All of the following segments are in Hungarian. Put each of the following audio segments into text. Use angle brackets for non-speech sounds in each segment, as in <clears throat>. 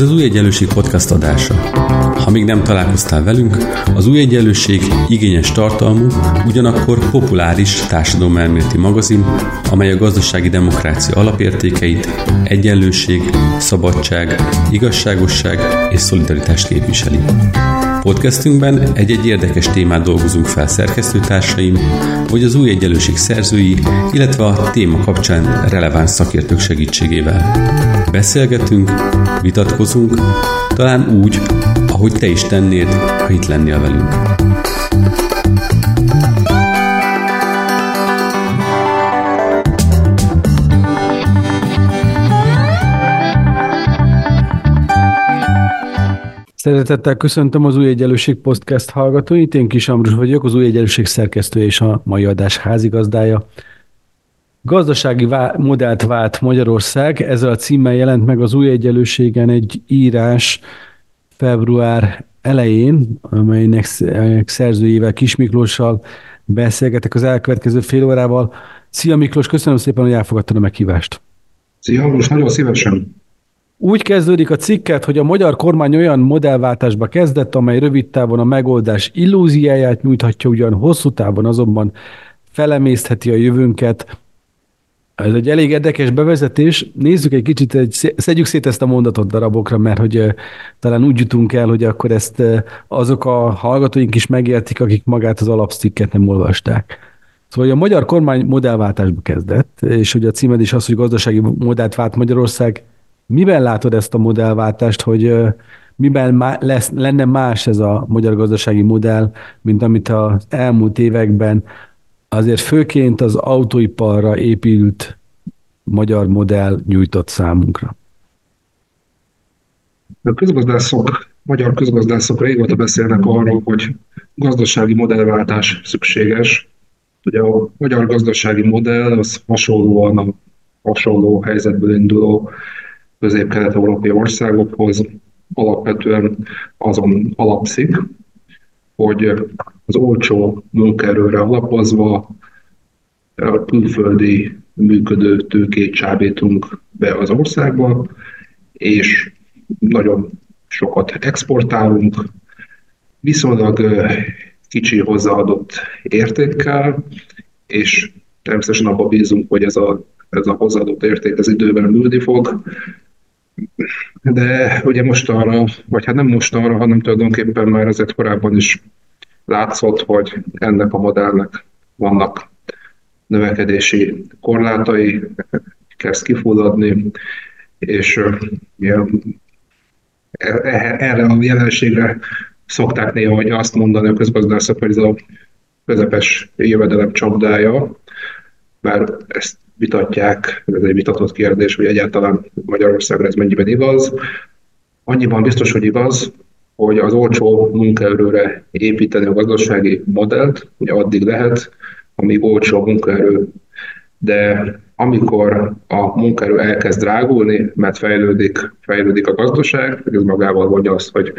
Ez az Új Egyenlőség podcast adása. Ha még nem találkoztál velünk, az Új Egyenlőség igényes tartalmú, ugyanakkor populáris társadalomelméleti magazin, amely a gazdasági demokrácia alapértékeit, egyenlőség, szabadság, igazságosság és szolidaritást képviseli. Podcastünkben egy-egy érdekes témát dolgozunk fel szerkesztőtársaim, vagy az új egyenlőség szerzői, illetve a téma kapcsán releváns szakértők segítségével. Beszélgetünk, vitatkozunk, talán úgy, ahogy te is tennéd, ha itt lennél velünk. Szeretettel köszöntöm az Új Egyenlőség Podcast hallgatóit. Én Kis Ambrus vagyok, az Új Egyenlőség szerkesztője és a mai adás házigazdája. Gazdasági vá- modellt vált Magyarország, ezzel a címmel jelent meg az Új Egyenlőségen egy írás február elején, amelynek szerzőjével Kis Miklóssal beszélgetek az elkövetkező fél órával. Szia Miklós, köszönöm szépen, hogy elfogadtad a meghívást. Szia, most nagyon szívesen. Úgy kezdődik a cikket, hogy a magyar kormány olyan modellváltásba kezdett, amely rövid távon a megoldás illúziáját nyújthatja, ugyan hosszú távon azonban felemésztheti a jövőnket. Ez egy elég érdekes bevezetés. Nézzük egy kicsit, egy, szedjük szét ezt a mondatot darabokra, mert hogy talán úgy jutunk el, hogy akkor ezt azok a hallgatóink is megértik, akik magát az alapszikket nem olvasták. Szóval a magyar kormány modellváltásba kezdett, és hogy a címed is az, hogy gazdasági modellt vált Magyarország, Miben látod ezt a modellváltást, hogy miben má, lesz, lenne más ez a magyar gazdasági modell, mint amit az elmúlt években azért főként az autóiparra épült magyar modell nyújtott számunkra? A közgazdászok, magyar közgazdászok régóta beszélnek arról, hogy gazdasági modellváltás szükséges. Ugye a magyar gazdasági modell az hasonlóan a hasonló helyzetből induló közép-kelet-európai országokhoz alapvetően azon alapszik, hogy az olcsó munkaerőre alapozva a külföldi működő tőkét csábítunk be az országba, és nagyon sokat exportálunk, viszonylag kicsi hozzáadott értékkel, és természetesen abban bízunk, hogy ez a, ez a hozzáadott érték az idővel nőni fog, de ugye most arra, vagy hát nem most arra, hanem tulajdonképpen már azért korábban is látszott, hogy ennek a modellnek vannak növekedési korlátai, kezd kifulladni, és e, e, erre a jelenségre szokták néha hogy azt mondani a közgazdászok, hogy ez a közepes jövedelem csapdája, mert ezt vitatják, ez egy vitatott kérdés, hogy egyáltalán Magyarországra ez mennyiben igaz. Annyiban biztos, hogy igaz, hogy az olcsó munkaerőre építeni a gazdasági modellt, ugye addig lehet, amíg olcsó munkaerő, de amikor a munkaerő elkezd drágulni, mert fejlődik, fejlődik a gazdaság, ez magával vonja azt, hogy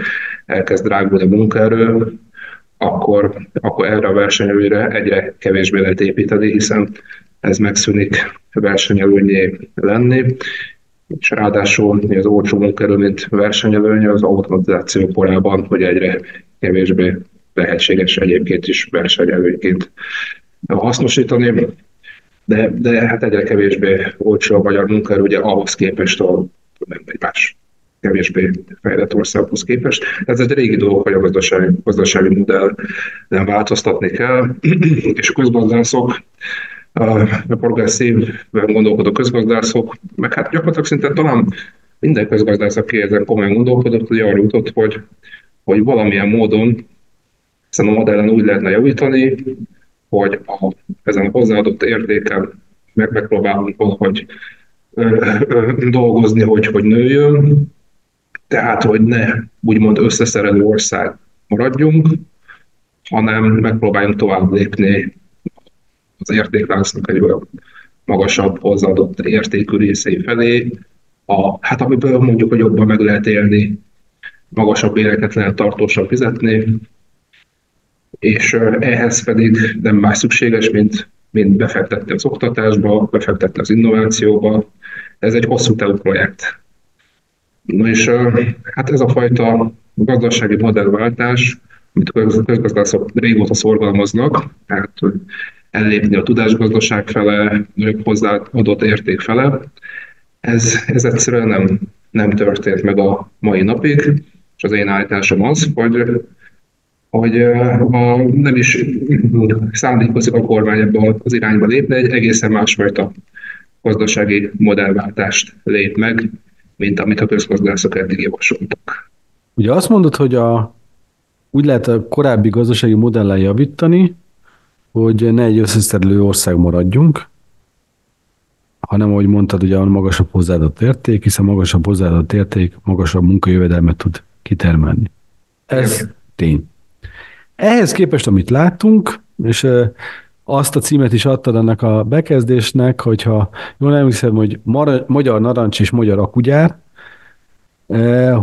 elkezd drágulni a munkaerő, akkor, akkor erre a versenyelőre egyre kevésbé lehet építeni, hiszen ez megszűnik versenyelőnyé lenni, és ráadásul az olcsó munkerő, mint versenyelőny az automatizáció korában, hogy egyre kevésbé lehetséges egyébként is versenyelőnyként hasznosítani, de, de hát egyre kevésbé olcsó a magyar munkaerő, ugye ahhoz képest a nem egy más kevésbé fejlett országhoz képest. Ez egy régi dolog, hogy a gazdasági, gazdasági modell nem változtatni kell, <clears throat> és közgazdászok a progresszívben gondolkodó közgazdászok, meg hát gyakorlatilag szinte talán minden közgazdász, aki ezen komolyan gondolkodott, hogy arra jutott, hogy, hogy valamilyen módon ezen a modellen úgy lehetne javítani, hogy a, ezen a hozzáadott értéken meg, megpróbálunk valahogy ö, ö, dolgozni, hogy, hogy nőjön, tehát, hogy ne úgymond összeszerelő ország maradjunk, hanem megpróbáljunk tovább lépni az értékláncnak egy olyan magasabb hozzáadott értékű részei felé, a, hát amiből mondjuk, hogy jobban meg lehet élni, magasabb éreket lehet tartósan fizetni, és ehhez pedig nem más szükséges, mint, mint befektetni az oktatásba, befektetni az innovációba. Ez egy hosszú távú projekt. Na és hát ez a fajta gazdasági modellváltás, amit közgazdászok régóta szorgalmaznak, tehát ellépni a tudásgazdaság fele, hozzáadott érték fele, ez, ez egyszerűen nem, nem történt meg a mai napig, és az én állításom az, hogy, hogy ha nem is szándékozik a kormány ebbe az irányba lépni, egy egészen másfajta gazdasági modellváltást lép meg, mint amit a közgazdászok eddig javasoltak. Ugye azt mondod, hogy a, úgy lehet a korábbi gazdasági modellen javítani, hogy ne egy összeszerelő ország maradjunk, hanem ahogy mondtad, ugye a magasabb hozzáadott érték, hiszen magasabb hozzáadott érték magasabb munkajövedelmet tud kitermelni. Ez tény. Ehhez képest, amit láttunk, és azt a címet is adtad ennek a bekezdésnek, hogyha jól emlékszem, hogy magyar narancs és magyar akugyár,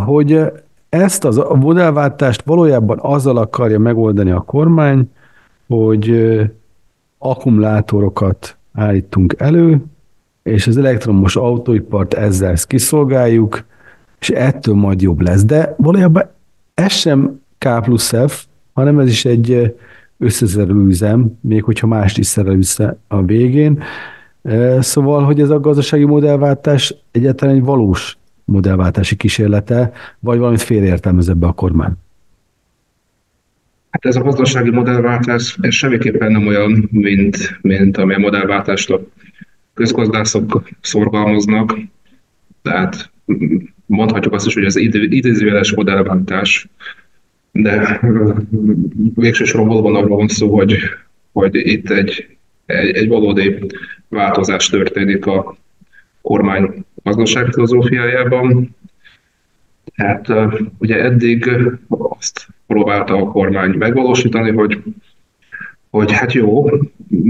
hogy ezt az modellváltást valójában azzal akarja megoldani a kormány, hogy akkumulátorokat állítunk elő, és az elektromos autóipart ezzel kiszolgáljuk, és ettől majd jobb lesz. De valójában ez sem K plusz F, hanem ez is egy összezerülő üzem, még hogyha mást is szerel vissza a végén. Szóval, hogy ez a gazdasági modellváltás egyáltalán egy valós modellváltási kísérlete, vagy valamit félreértelmez ebbe a kormány? Hát ez a gazdasági modellváltás ez semmiképpen nem olyan, mint, mint ami a modellváltást a közgazdászok szorgalmaznak. Tehát mondhatjuk azt is, hogy az idézőjeles modellváltás, de végső soron valóban arról van szó, hogy, hogy itt egy, egy, egy valódi változás történik a kormány gazdaságfilozófiájában. Hát ugye eddig azt próbálta a kormány megvalósítani, hogy, hogy hát jó,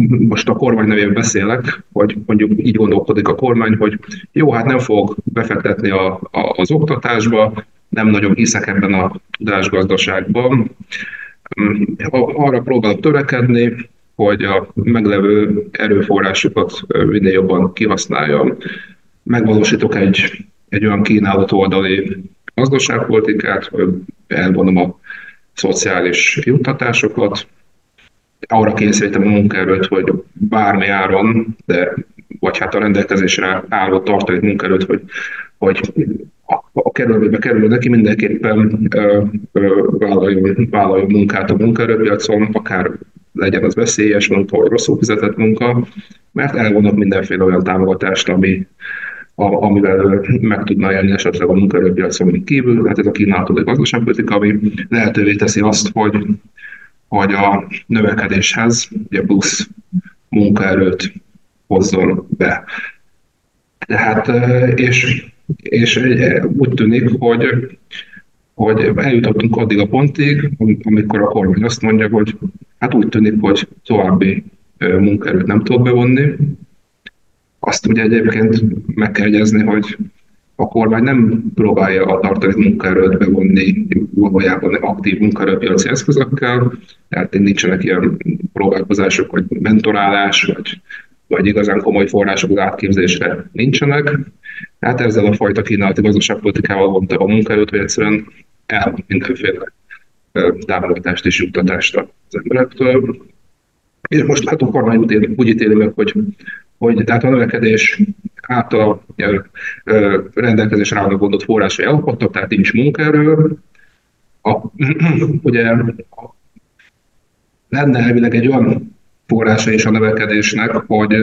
most a kormány nevében beszélek, hogy mondjuk így gondolkodik a kormány, hogy jó, hát nem fog befektetni a, a, az oktatásba, nem nagyon hiszek ebben a tudásgazdaságban. Arra próbálok törekedni, hogy a meglevő erőforrásokat minél jobban kihasználjam. Megvalósítok egy, egy olyan kínálat oldali gazdaságpolitikát, elvonom a szociális juttatásokat, arra kényszerítem a munkaerőt, hogy bármi áron, de vagy hát a rendelkezésre álló tartalék munkaerőt, hogy, hogy a kerülőbe kerül neki, mindenképpen ö, ö, vállaljon, vállaljon munkát a munkaerőpiacon, akár legyen az veszélyes munka, vagy rosszul fizetett munka, mert elvonok mindenféle olyan támogatást, ami, amivel meg tudna élni esetleg a munkaerőpiacon kívül, tehát ez a kínálatot egy gazdaságpolitika, ami lehetővé teszi azt, hogy, hogy a növekedéshez ugye plusz munkaerőt hozzon be. Tehát, és, és úgy tűnik, hogy, hogy eljutottunk addig a pontig, amikor a kormány azt mondja, hogy hát úgy tűnik, hogy további munkaerőt nem tud bevonni, azt ugye egyébként meg kell jegyezni, hogy a kormány nem próbálja a tartalék munkaerőt bevonni valójában aktív munkaerőpiaci eszközökkel, tehát nincsenek ilyen próbálkozások, hogy mentorálás, vagy, vagy igazán komoly források az átképzésre nincsenek. Tehát ezzel a fajta kínálati gazdaságpolitikával vonta a munkaerőt, hogy egyszerűen el mindenféle támogatást és juttatást az emberektől. És most hát a kormány úgy ítéli meg, hogy hogy tehát a növekedés által rendelkezésre álló gondot forrásai elakadtak, tehát nincs munkaerő. A, <clears throat> ugye lenne elvileg egy olyan forrása is a növekedésnek, hogy,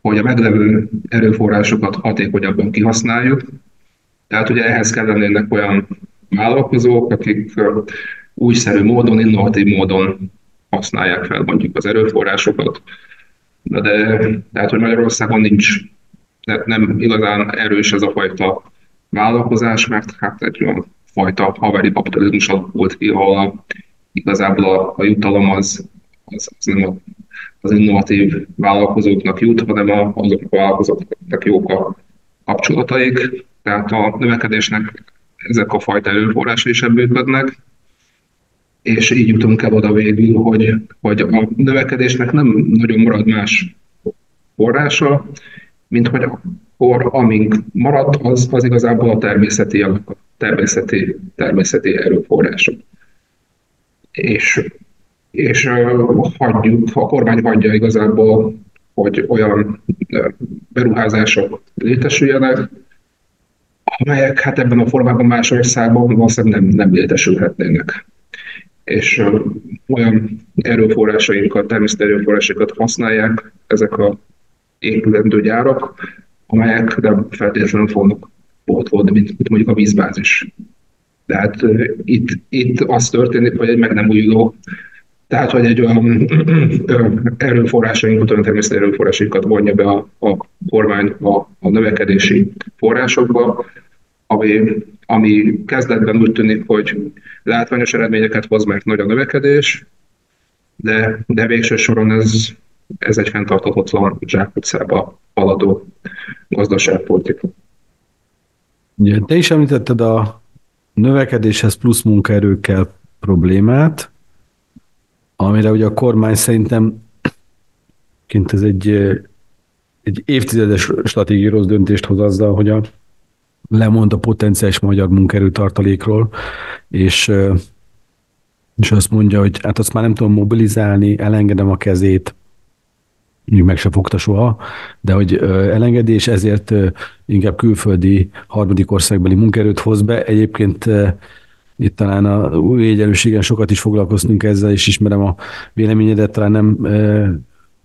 hogy a meglevő erőforrásokat hatékonyabban kihasználjuk. Tehát ugye ehhez kell lennének olyan vállalkozók, akik újszerű módon, innovatív módon használják fel mondjuk az erőforrásokat, de, de tehát, hogy Magyarországon nincs, nem igazán erős ez a fajta vállalkozás, mert hát egy olyan fajta haveri kapitalizmus alakult ki, ahol a, igazából a, a jutalom az, az, az nem a, az innovatív vállalkozóknak jut, hanem a, azok a vállalkozóknak jók a kapcsolataik. Tehát a növekedésnek ezek a fajta erőforrásai is ebből és így jutunk el oda végül, hogy, hogy a növekedésnek nem nagyon marad más forrása, mint hogy akkor amink maradt, az, az igazából a természeti, a természeti, természeti erőforrások. És, és hagyjuk, a kormány hagyja igazából, hogy olyan beruházások létesüljenek, amelyek hát ebben a formában más országban valószínűleg nem, nem létesülhetnének. És olyan erőforrásainkat, természeti erőforrásokat használják ezek a épülendő gyárak, amelyek nem feltétlenül fognak pótolni, mint, mint mondjuk a vízbázis. Tehát itt, itt az történik, hogy egy meg nem újuló, tehát hogy egy olyan erőforrásainkat, olyan természeti erőforrásainkat vonja be a, a kormány a, a növekedési forrásokba, ami, ami kezdetben úgy tűnik, hogy látványos eredményeket hoz, mert nagy a növekedés, de, de végső soron ez, ez egy fenntarthatatlan zsákutcába haladó gazdaságpolitika. Ugye, te is említetted a növekedéshez plusz munkaerő kell problémát, amire ugye a kormány szerintem kint ez egy, egy évtizedes stratégiai rossz döntést hoz azzal, hogy a, lemond a potenciális magyar munkaerő tartalékról, és, és azt mondja, hogy hát azt már nem tudom mobilizálni, elengedem a kezét, még meg se fogta soha, de hogy elengedi, és ezért inkább külföldi harmadik országbeli munkerőt hoz be. Egyébként itt talán a új egyenlőségen sokat is foglalkoztunk ezzel, és ismerem a véleményedet, talán nem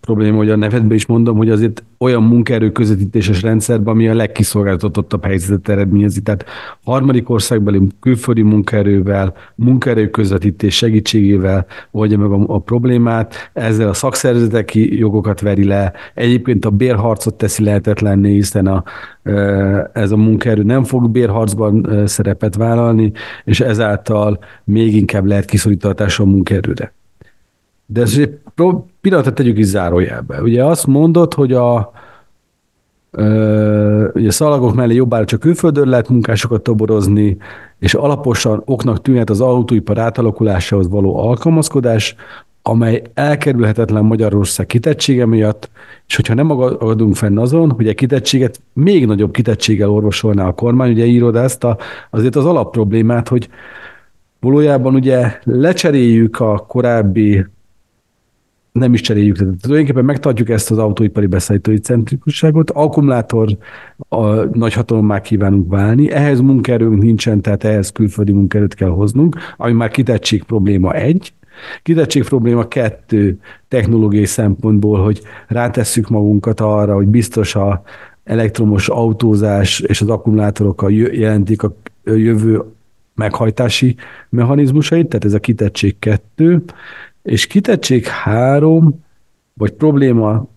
probléma, hogy a nevedbe is mondom, hogy azért olyan munkaerő közvetítéses rendszerben, ami a legkiszolgáltatottabb helyzetet eredményezi. Tehát harmadik országbeli külföldi munkaerővel, munkaerő közvetítés segítségével oldja meg a, a problémát, ezzel a szakszervezeti jogokat veri le, egyébként a bérharcot teszi lehetetlenné, hiszen a, ez a munkaerő nem fog bérharcban szerepet vállalni, és ezáltal még inkább lehet kiszorítani a munkaerőre. De ez egy pillanatot tegyük is zárójelbe. Ugye azt mondod, hogy a, ö, ugye szalagok mellé jobbára csak külföldön lehet munkásokat toborozni, és alaposan oknak tűnhet az autóipar átalakulásához való alkalmazkodás, amely elkerülhetetlen Magyarország kitettsége miatt, és hogyha nem agadunk fenn azon, hogy a kitettséget még nagyobb kitettséggel orvosolná a kormány, ugye írod ezt a, azért az alapproblémát, hogy valójában ugye lecseréljük a korábbi nem is cseréljük. Tehát tulajdonképpen megtartjuk ezt az autóipari beszállítói centrikusságot, akkumulátor a nagy hatalommá kívánunk válni, ehhez munkaerőnk nincsen, tehát ehhez külföldi munkaerőt kell hoznunk, ami már kitettség probléma egy, Kitettség probléma kettő technológiai szempontból, hogy rátesszük magunkat arra, hogy biztos a elektromos autózás és az akkumulátorok jelentik a jövő meghajtási mechanizmusait, tehát ez a kitettség kettő, és kitettség három, vagy probléma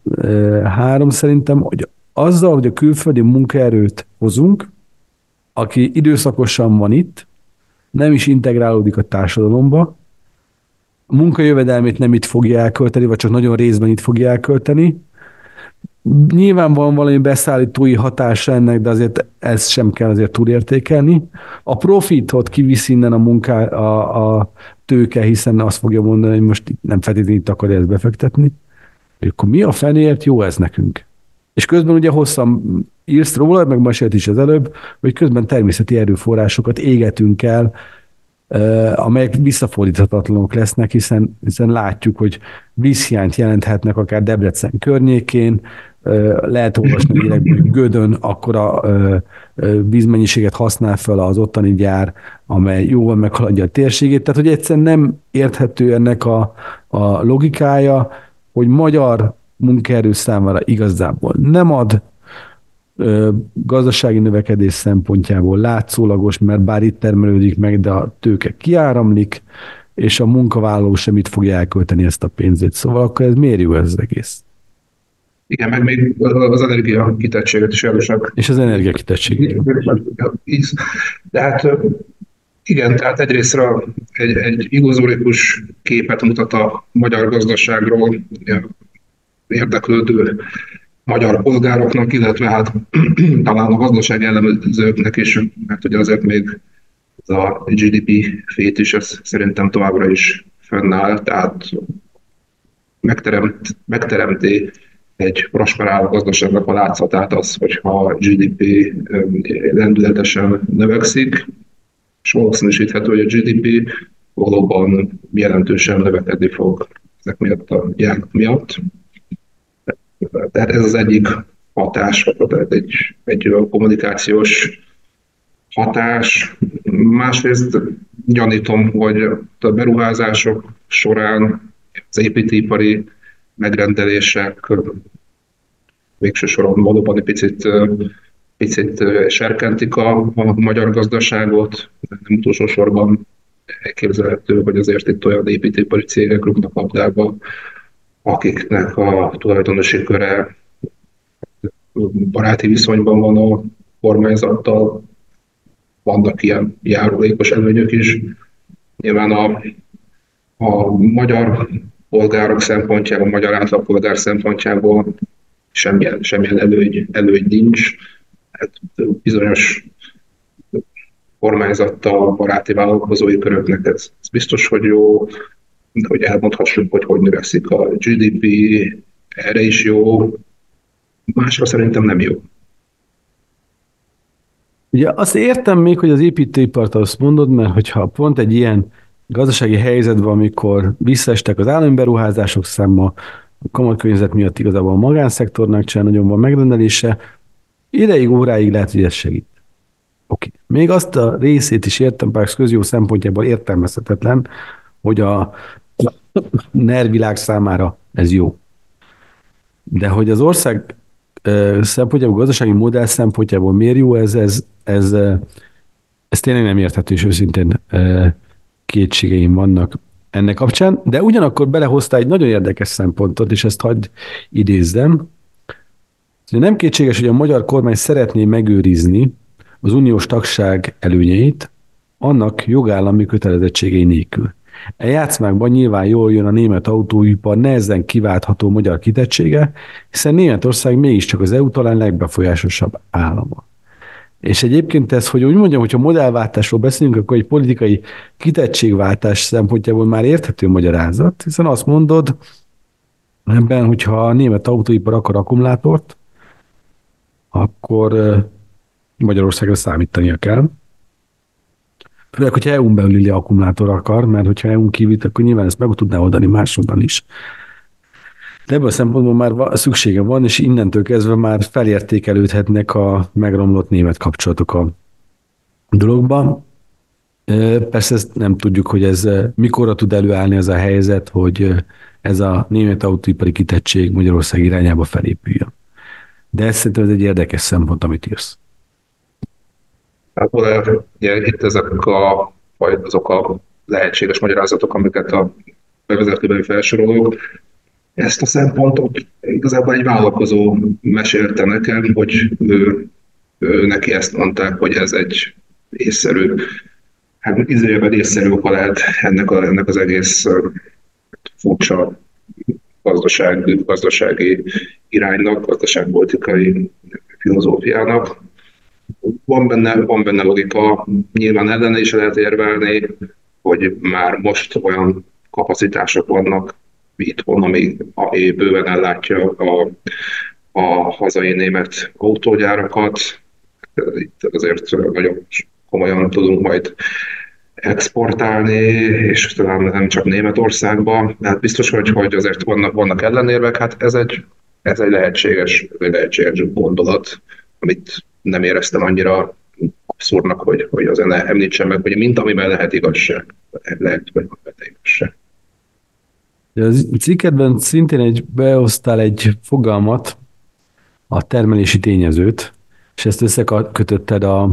három szerintem, hogy azzal, hogy a külföldi munkaerőt hozunk, aki időszakosan van itt, nem is integrálódik a társadalomba, munkajövedelmét nem itt fogja elkölteni, vagy csak nagyon részben itt fogja elkölteni, Nyilván van valami beszállítói hatása ennek, de azért ezt sem kell azért túlértékelni. A profitot kiviszi innen a munká, a, a tőke, hiszen azt fogja mondani, hogy most nem feltétlenül itt akarja ezt befektetni. Hogy akkor mi a fenért jó ez nekünk? És közben ugye hosszan írsz róla, meg mesélt is az előbb, hogy közben természeti erőforrásokat égetünk el, amelyek visszafordíthatatlanok lesznek, hiszen, hiszen látjuk, hogy vízhiányt jelenthetnek akár Debrecen környékén, lehet olvasni hírekből, hogy Gödön akkora vízmennyiséget használ fel az ottani gyár, amely jóval meghaladja a térségét. Tehát, hogy egyszerűen nem érthető ennek a, a logikája, hogy magyar munkaerő számára igazából nem ad gazdasági növekedés szempontjából látszólagos, mert bár itt termelődik meg, de a tőke kiáramlik, és a munkavállaló sem itt fogja elkölteni ezt a pénzét. Szóval akkor ez miért jó ez az egész? Igen, meg még az energia kitettséget is erősebb. És az energia kitettség. De hát igen, tehát egyrésztről egy, egy illuzórikus képet mutat a magyar gazdaságról érdeklődő magyar polgároknak, illetve hát <clears throat> talán a gazdasági elemzőknek is, mert ugye azért még ez a GDP fét is, ez szerintem továbbra is fönnáll, tehát megteremt, megteremti egy prosperáló gazdaságnak a látszatát az, hogyha GDP lendületesen növekszik, és valószínűsíthető, hogy a GDP valóban jelentősen növekedni fog ezek miatt a járnak miatt. Tehát ez az egyik hatás, vagy egy, egy kommunikációs hatás. Másrészt gyanítom, hogy a beruházások során az építőipari megrendelések végső soron valóban egy picit, picit serkentik a, a magyar gazdaságot, nem utolsó sorban elképzelhető, hogy azért itt olyan építőipari cégek rúgnak labdába, akiknek a tulajdonosi köre baráti viszonyban van a kormányzattal, vannak ilyen járulékos előnyök is. Nyilván a, a magyar polgárok szempontjából, magyar átlagpolgár szempontjából semmilyen, semmilyen előny, előny nincs. Hát bizonyos kormányzattal, baráti vállalkozói köröknek ez, ez biztos, hogy jó, hogy elmondhassuk, hogy hogy növekszik a GDP, erre is jó, másra szerintem nem jó. Ugye azt értem még, hogy az építőipart azt mondod, mert hogyha pont egy ilyen gazdasági helyzetben, amikor visszaestek az állami beruházások száma, a kamatkörnyezet miatt igazából a magánszektornak sem nagyon van megrendelése, ideig, óráig lehet, hogy ez segít. Oké. Okay. Még azt a részét is értem, bár közjó szempontjából értelmezhetetlen, hogy a nervilág számára ez jó. De hogy az ország szempontjából, gazdasági modell szempontjából miért jó ez, ez, ez, ez tényleg nem érthető, és őszintén kétségeim vannak ennek kapcsán, de ugyanakkor belehozta egy nagyon érdekes szempontot, és ezt hagyd idézzem. Nem kétséges, hogy a magyar kormány szeretné megőrizni az uniós tagság előnyeit, annak jogállami kötelezettségei nélkül. E játszmákban nyilván jól jön a német autóipar nehezen kiváltható magyar kitettsége, hiszen Németország mégiscsak az EU talán legbefolyásosabb állama. És egyébként ez, hogy úgy mondjam, hogyha modellváltásról beszélünk, akkor egy politikai kitettségváltás szempontjából már érthető magyarázat, hiszen azt mondod, ebben, hogyha a német autóipar akar akkumulátort, akkor Magyarországra számítania kell. Főleg, hogyha EU-n belüli akkumulátor akar, mert hogyha EU-n kívül, akkor nyilván ezt meg tudná oldani másokban is. De ebből a szempontból már szüksége van, és innentől kezdve már felértékelődhetnek a megromlott német kapcsolatok a dologba. Persze ezt nem tudjuk, hogy ez mikorra tud előállni az a helyzet, hogy ez a német autóipari kitettség Magyarország irányába felépüljön. De ez szerintem egy érdekes szempont, amit írsz. Hát ugye, itt ezek a, vagy azok a lehetséges magyarázatok, amiket a bevezetőben felsorolok, ezt a szempontot igazából egy vállalkozó mesélte nekem, hogy ő, ő, neki ezt mondták, hogy ez egy észszerű, hát izélyeben észszerű oka lehet ennek, a, ennek az egész furcsa gazdaság, gazdasági iránynak, gazdaságpolitikai filozófiának. Van benne, van benne logika, nyilván ellene is lehet érvelni, hogy már most olyan kapacitások vannak itthon, ami, ami bőven ellátja a, a hazai német autógyárakat. Itt azért nagyon komolyan tudunk majd exportálni, és talán nem csak Németországba. Hát biztos, hogy, hogy azért vannak, vannak ellenérvek, hát ez egy, ez egy lehetséges, egy lehetséges gondolat, amit nem éreztem annyira abszurdnak, hogy, hogy az említsem meg, hogy mint amiben lehet igazság, lehet, hogy lehet igazság. A cikkedben szintén egy, beosztál egy fogalmat, a termelési tényezőt, és ezt összekötötted a,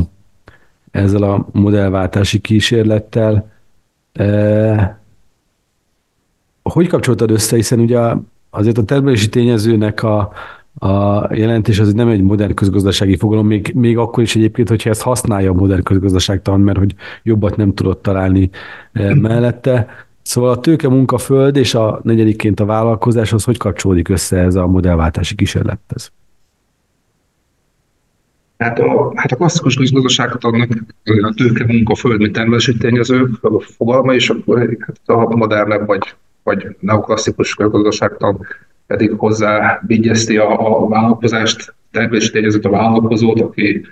ezzel a modellváltási kísérlettel. E, hogy kapcsoltad össze, hiszen ugye azért a termelési tényezőnek a, a jelentés az nem egy modern közgazdasági fogalom, még, még akkor is egyébként, hogyha ezt használja a modern közgazdaságtan, mert hogy jobbat nem tudott találni e, mellette. Szóval a tőke munkaföld és a negyedikként a vállalkozáshoz hogy kapcsolódik össze ez a modellváltási kísérlethez? Hát a, hát a klasszikus gazdaságot adnak a tőke munkaföld, mint termelési tényező a fogalma, és akkor hát a modernebb vagy, vagy neoklasszikus gazdaságtan pedig hozzá vigyezti a, a vállalkozást, termelési tényezőt a vállalkozót, aki,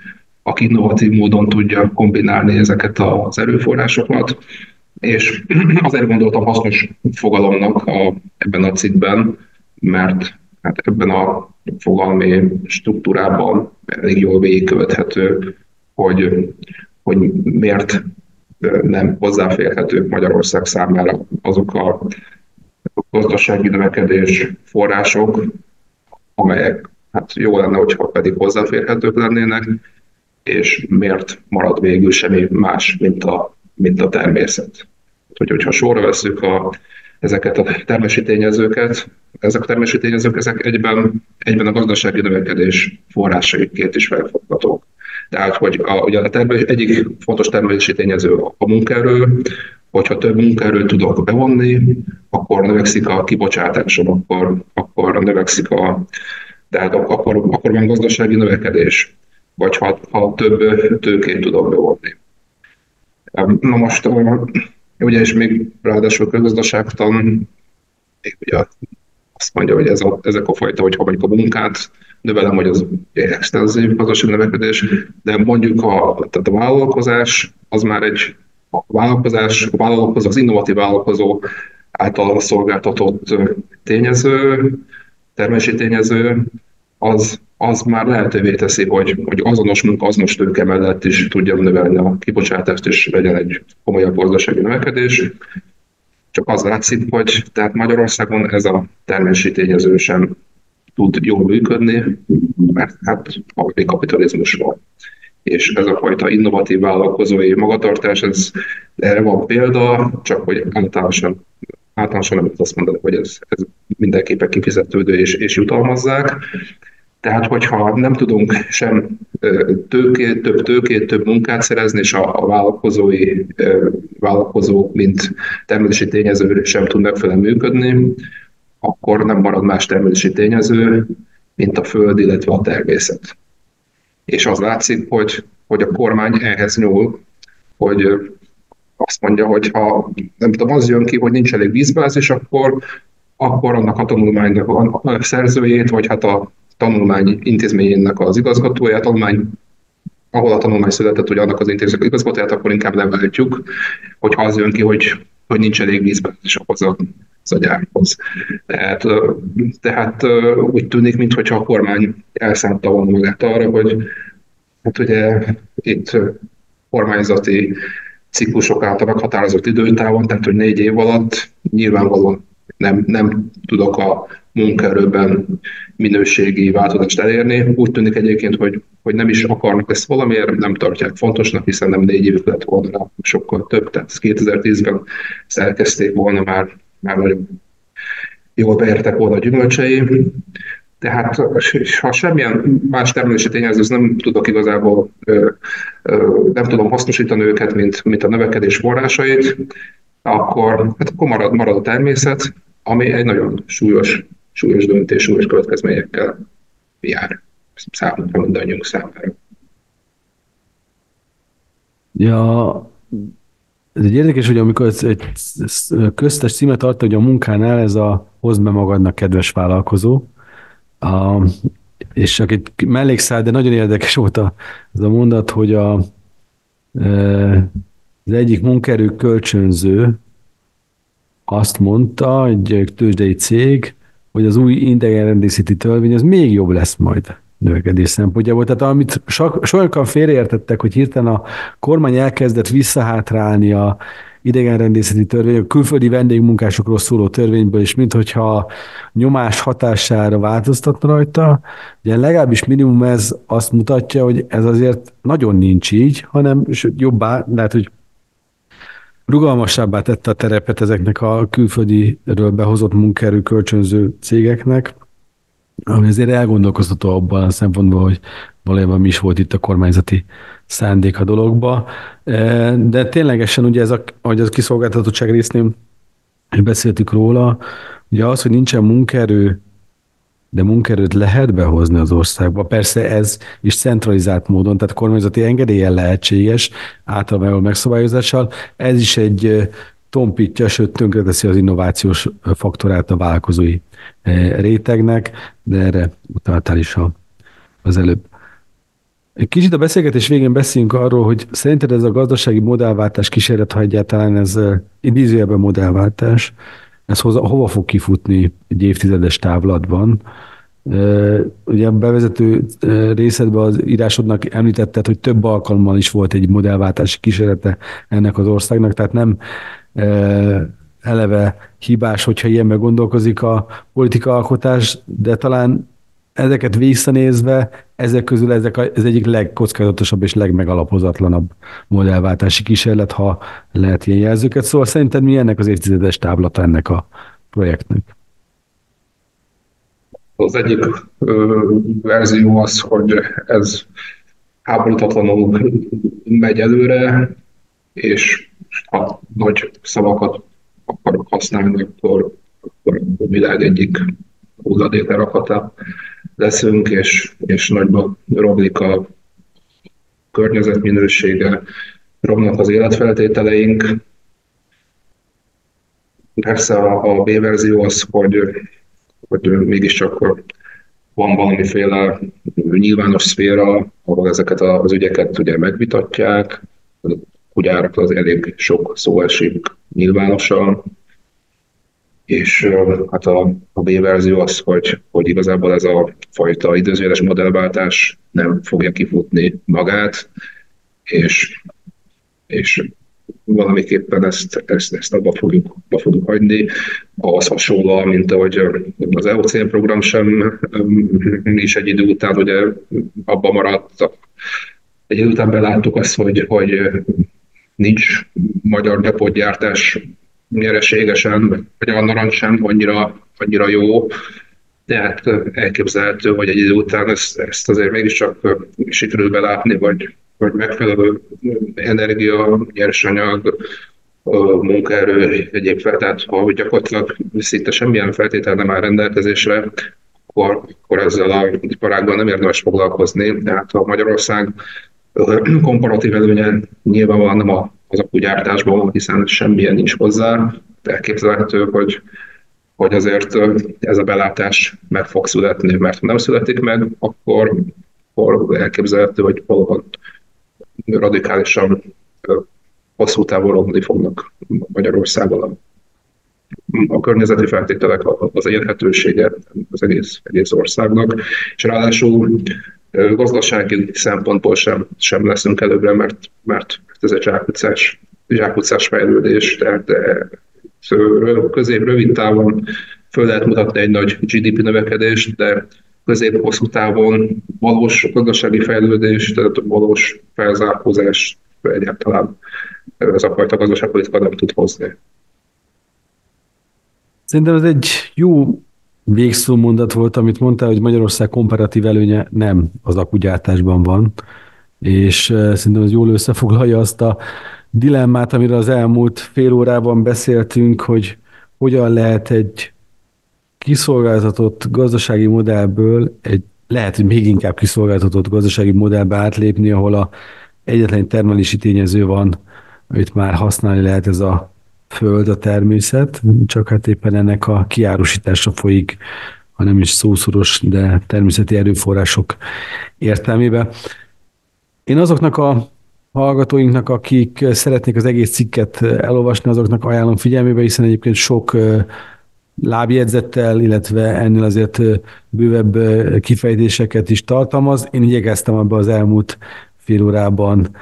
aki innovatív módon tudja kombinálni ezeket az erőforrásokat. És azért gondoltam hasznos fogalomnak a, ebben a cikkben, mert hát ebben a fogalmi struktúrában elég jól végigkövethető, hogy, hogy miért nem hozzáférhetők Magyarország számára azok a gazdasági növekedés források, amelyek hát jó lenne, hogyha pedig hozzáférhetők lennének, és miért marad végül semmi más, mint a, mint a természet. Hogy, hogyha sorra veszük a, ezeket a termési tényezőket, ezek a termési tényezők ezek egyben, egyben a gazdasági növekedés forrásaiként is felfoghatók. Tehát, hogy a, ugye a termelés, egyik fontos termelési tényező a munkaerő, hogyha több munkaerőt tudok bevonni, akkor növekszik a kibocsátásom, akkor, akkor növekszik a, tehát akkor, akkor van gazdasági növekedés, vagy ha, ha több tőkét tudok bevonni. Na most, ugye, és még ráadásul közgazdaságtan, ugye azt mondja, hogy ez a, ezek a fajta, hogyha mondjuk a munkát növelem, hogy az extenzív gazdasági növekedés, de mondjuk a, tehát a vállalkozás az már egy a vállalkozás, a vállalkozó, az innovatív vállalkozó által szolgáltatott tényező, termési tényező, az, az már lehetővé teszi, hogy, hogy azonos munka, azonos tőke mellett is tudja növelni a kibocsátást, és legyen egy komolyabb gazdasági növekedés. Csak az látszik, hogy tehát Magyarországon ez a termési tényező sem tud jól működni, mert hát a kapitalizmus van és ez a fajta innovatív vállalkozói magatartás, ez erre van példa, csak hogy általánosan, általánosan nem azt mondani, hogy ez, ez mindenképpen kifizetődő és, és jutalmazzák. Tehát, hogyha nem tudunk sem tőkét, több tőkét, több munkát szerezni, és a, a vállalkozói vállalkozók, mint termelési tényező sem tud megfelelően működni, akkor nem marad más termelési tényező, mint a föld, illetve a természet és az látszik, hogy, hogy a kormány ehhez nyúl, hogy azt mondja, hogy ha nem tudom, az jön ki, hogy nincs elég vízbázis, akkor, akkor annak a tanulmánynak a szerzőjét, vagy hát a tanulmány intézményének az igazgatóját, tanulmány, ahol a tanulmány született, hogy annak az intézménynek igazgatóját, akkor inkább leváltjuk, hogyha az jön ki, hogy, hogy nincs elég vízbázis ahhoz a, az a gyárhoz. Tehát, tehát úgy tűnik, mintha a kormány elszánta volna magát arra, hogy hát ugye itt kormányzati ciklusok által meghatározott időtávon, tehát hogy négy év alatt nyilvánvalóan nem, nem tudok a munkaerőben minőségi változást elérni. Úgy tűnik egyébként, hogy, hogy nem is akarnak ezt valamiért, nem tartják fontosnak, hiszen nem négy évük lett volna, sokkal több, tehát 2010-ben ezt elkezdték volna már már nagyon jól beértek volna a gyümölcsei. Tehát ha semmilyen más termelési tényező, nem tudok igazából, nem tudom hasznosítani őket, mint, mint a növekedés forrásait, akkor, hát akkor marad, marad a természet, ami egy nagyon súlyos, súlyos döntés, súlyos következményekkel jár számunkra, mindannyiunk számára. Ja, ez egy érdekes, hogy amikor ez egy köztes címet adta, hogy a munkánál ez a hozd be magadnak, kedves vállalkozó, a, és csak egy de nagyon érdekes volt a, ez a mondat, hogy a, e, az egyik munkerő kölcsönző azt mondta, egy tőzsdei cég, hogy az új idegenrendészeti törvény az még jobb lesz majd növekedés szempontjából. Tehát amit sokan félreértettek, hogy hirtelen a kormány elkezdett visszahátrálni a idegenrendészeti törvény, a külföldi vendégmunkásokról szóló törvényből, és minthogyha nyomás hatására változtatna rajta, ugye legalábbis minimum ez azt mutatja, hogy ez azért nagyon nincs így, hanem jobbá, lehet, hogy rugalmasabbá tette a terepet ezeknek a külföldiről behozott munkaerő kölcsönző cégeknek, ami azért elgondolkoztató abban a szempontból, hogy valójában mi is volt itt a kormányzati szándék a dologba. E, de ténylegesen ugye ez, a, ahogy az kiszolgáltatottság résznél beszéltük róla, ugye az, hogy nincsen munkaerő, de munkaerőt lehet behozni az országba. Persze ez is centralizált módon, tehát kormányzati engedélyen lehetséges, általában megszabályozással. Ez is egy tompítja, sőt tönkreteszi az innovációs faktorát a vállalkozói rétegnek, de erre utaltál is az előbb. Egy kicsit a beszélgetés végén beszéljünk arról, hogy szerinted ez a gazdasági modellváltás kísérlet, ha egyáltalán ez idézőjelben modellváltás, ez hoza, hova fog kifutni egy évtizedes távlatban? Ugye a bevezető részedben az írásodnak említetted, hogy több alkalommal is volt egy modellváltási kísérlete ennek az országnak, tehát nem eleve hibás, hogyha ilyenben gondolkozik a politika alkotás, de talán ezeket visszanézve, ezek közül ezek a, ez egyik legkockázatosabb és legmegalapozatlanabb modellváltási kísérlet, ha lehet ilyen jelzőket. Szóval szerinted mi ennek az évtizedes táblata ennek a projektnek? Az egyik ö, verzió az, hogy ez háborítatlanul megy előre, és ha nagy szavakat akarok használni, akkor, akkor a világ egyik hulladéklerakata leszünk, és, és nagyban romlik a környezet minősége, romnak az életfeltételeink. Persze a, a B-verzió az, hogy, hogy mégiscsak van valamiféle nyilvános szféra, ahol ezeket az ügyeket ugye megvitatják, kutyárakról az elég sok szó esik nyilvánosan, és hát a, a B-verzió az, hogy, hogy igazából ez a fajta időzőjeles modellváltás nem fogja kifutni magát, és, és valamiképpen ezt, ezt, ezt abba fogjuk, abba fogjuk hagyni. Ahhoz hasonló, mint ahogy az EOCN program sem is egy idő után ugye abba maradt. Egy idő után beláttuk azt, hogy, hogy nincs magyar depotgyártás nyereségesen, vagy a narancs sem annyira, annyira jó, de hát elképzelhető, hogy egy idő után ezt, ezt azért mégiscsak sikerül belátni, vagy, vagy megfelelő energia, nyersanyag, munkaerő egyéb fel, tehát ha gyakorlatilag szinte semmilyen feltétel nem áll rendelkezésre, akkor, akkor ezzel a iparágban nem érdemes foglalkozni. Tehát a Magyarország <clears throat> komparatív előnye nyilvánvalóan nem az akkugyártásban, hiszen semmilyen nincs hozzá. Elképzelhető, hogy, hogy azért ez a belátás meg fog születni, mert ha nem születik meg, akkor, akkor elképzelhető, hogy valóban radikálisan hosszú távon romlani fognak Magyarországon a, környezeti feltételek, az élhetősége az egész, egész országnak, és ráadásul gazdasági szempontból sem, sem leszünk előbbre, mert, mert ez egy zsákutcás, zsákutcás fejlődés, tehát közép rövid távon föl lehet mutatni egy nagy GDP növekedést, de közép-hosszú távon valós gazdasági fejlődés, tehát valós felzárkózás egyáltalán ez a fajta gazdaságpolitika nem tud hozni. Szerintem ez egy jó végszó mondat volt, amit mondtál, hogy Magyarország komparatív előnye nem az akugyártásban van, és szerintem ez jól összefoglalja azt a dilemmát, amiről az elmúlt fél órában beszéltünk, hogy hogyan lehet egy kiszolgáltatott gazdasági modellből egy lehet, hogy még inkább kiszolgáltatott gazdasági modellbe átlépni, ahol a egyetlen termelési tényező van, amit már használni lehet ez a föld, a természet, csak hát éppen ennek a kiárusítása folyik, ha nem is szószoros, de természeti erőforrások értelmében. Én azoknak a hallgatóinknak, akik szeretnék az egész cikket elolvasni, azoknak ajánlom figyelmébe, hiszen egyébként sok lábjegyzettel, illetve ennél azért bővebb kifejtéseket is tartalmaz. Én igyekeztem abba az elmúlt fél órában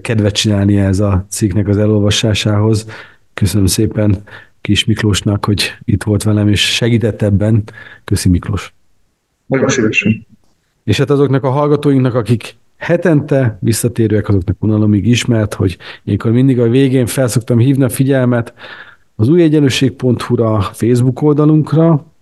kedvet csinálni ez a cikknek az elolvasásához. Köszönöm szépen Kis Miklósnak, hogy itt volt velem, és segített ebben. Köszi Miklós. Nagyon szívesen. És hát azoknak a hallgatóinknak, akik hetente visszatérőek, azoknak unalomig ismert, hogy ilyenkor mindig a végén felszoktam hívni a figyelmet az új egyenlőség.hu-ra, Facebook oldalunkra,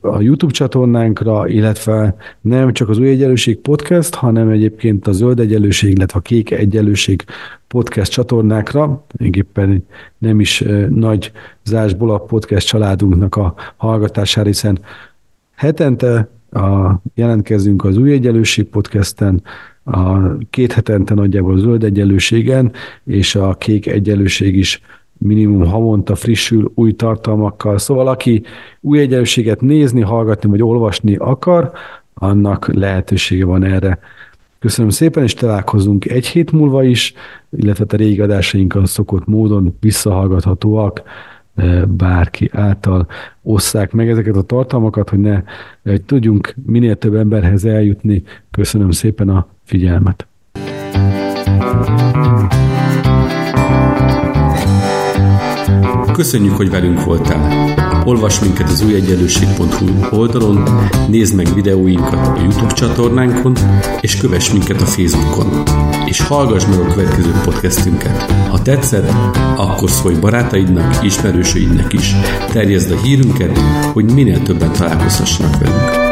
a YouTube csatornánkra, illetve nem csak az Új Egyenlőség Podcast, hanem egyébként a Zöld Egyenlőség, illetve a Kék Egyenlőség Podcast csatornákra. Éppen nem is nagy zásból a podcast családunknak a hallgatására, hiszen hetente a, jelentkezünk az Új Egyenlőség Podcasten, a két hetente nagyjából a zöld egyenlőségen, és a kék egyenlőség is minimum havonta frissül új tartalmakkal. Szóval aki új egyenlőséget nézni, hallgatni vagy olvasni akar, annak lehetősége van erre. Köszönöm szépen, és találkozunk egy hét múlva is, illetve a régi adásainkkal szokott módon visszahallgathatóak e, bárki által osszák meg ezeket a tartalmakat, hogy ne hogy tudjunk minél több emberhez eljutni. Köszönöm szépen a figyelmet. Köszönjük, hogy velünk voltál! Olvasd minket az újegyenlőség.hu oldalon, nézd meg videóinkat a YouTube csatornánkon, és kövess minket a Facebookon. És hallgass meg a következő podcastünket. Ha tetszett, akkor szólj barátaidnak, ismerősöidnek is. Terjezd a hírünket, hogy minél többen találkozhassanak velünk.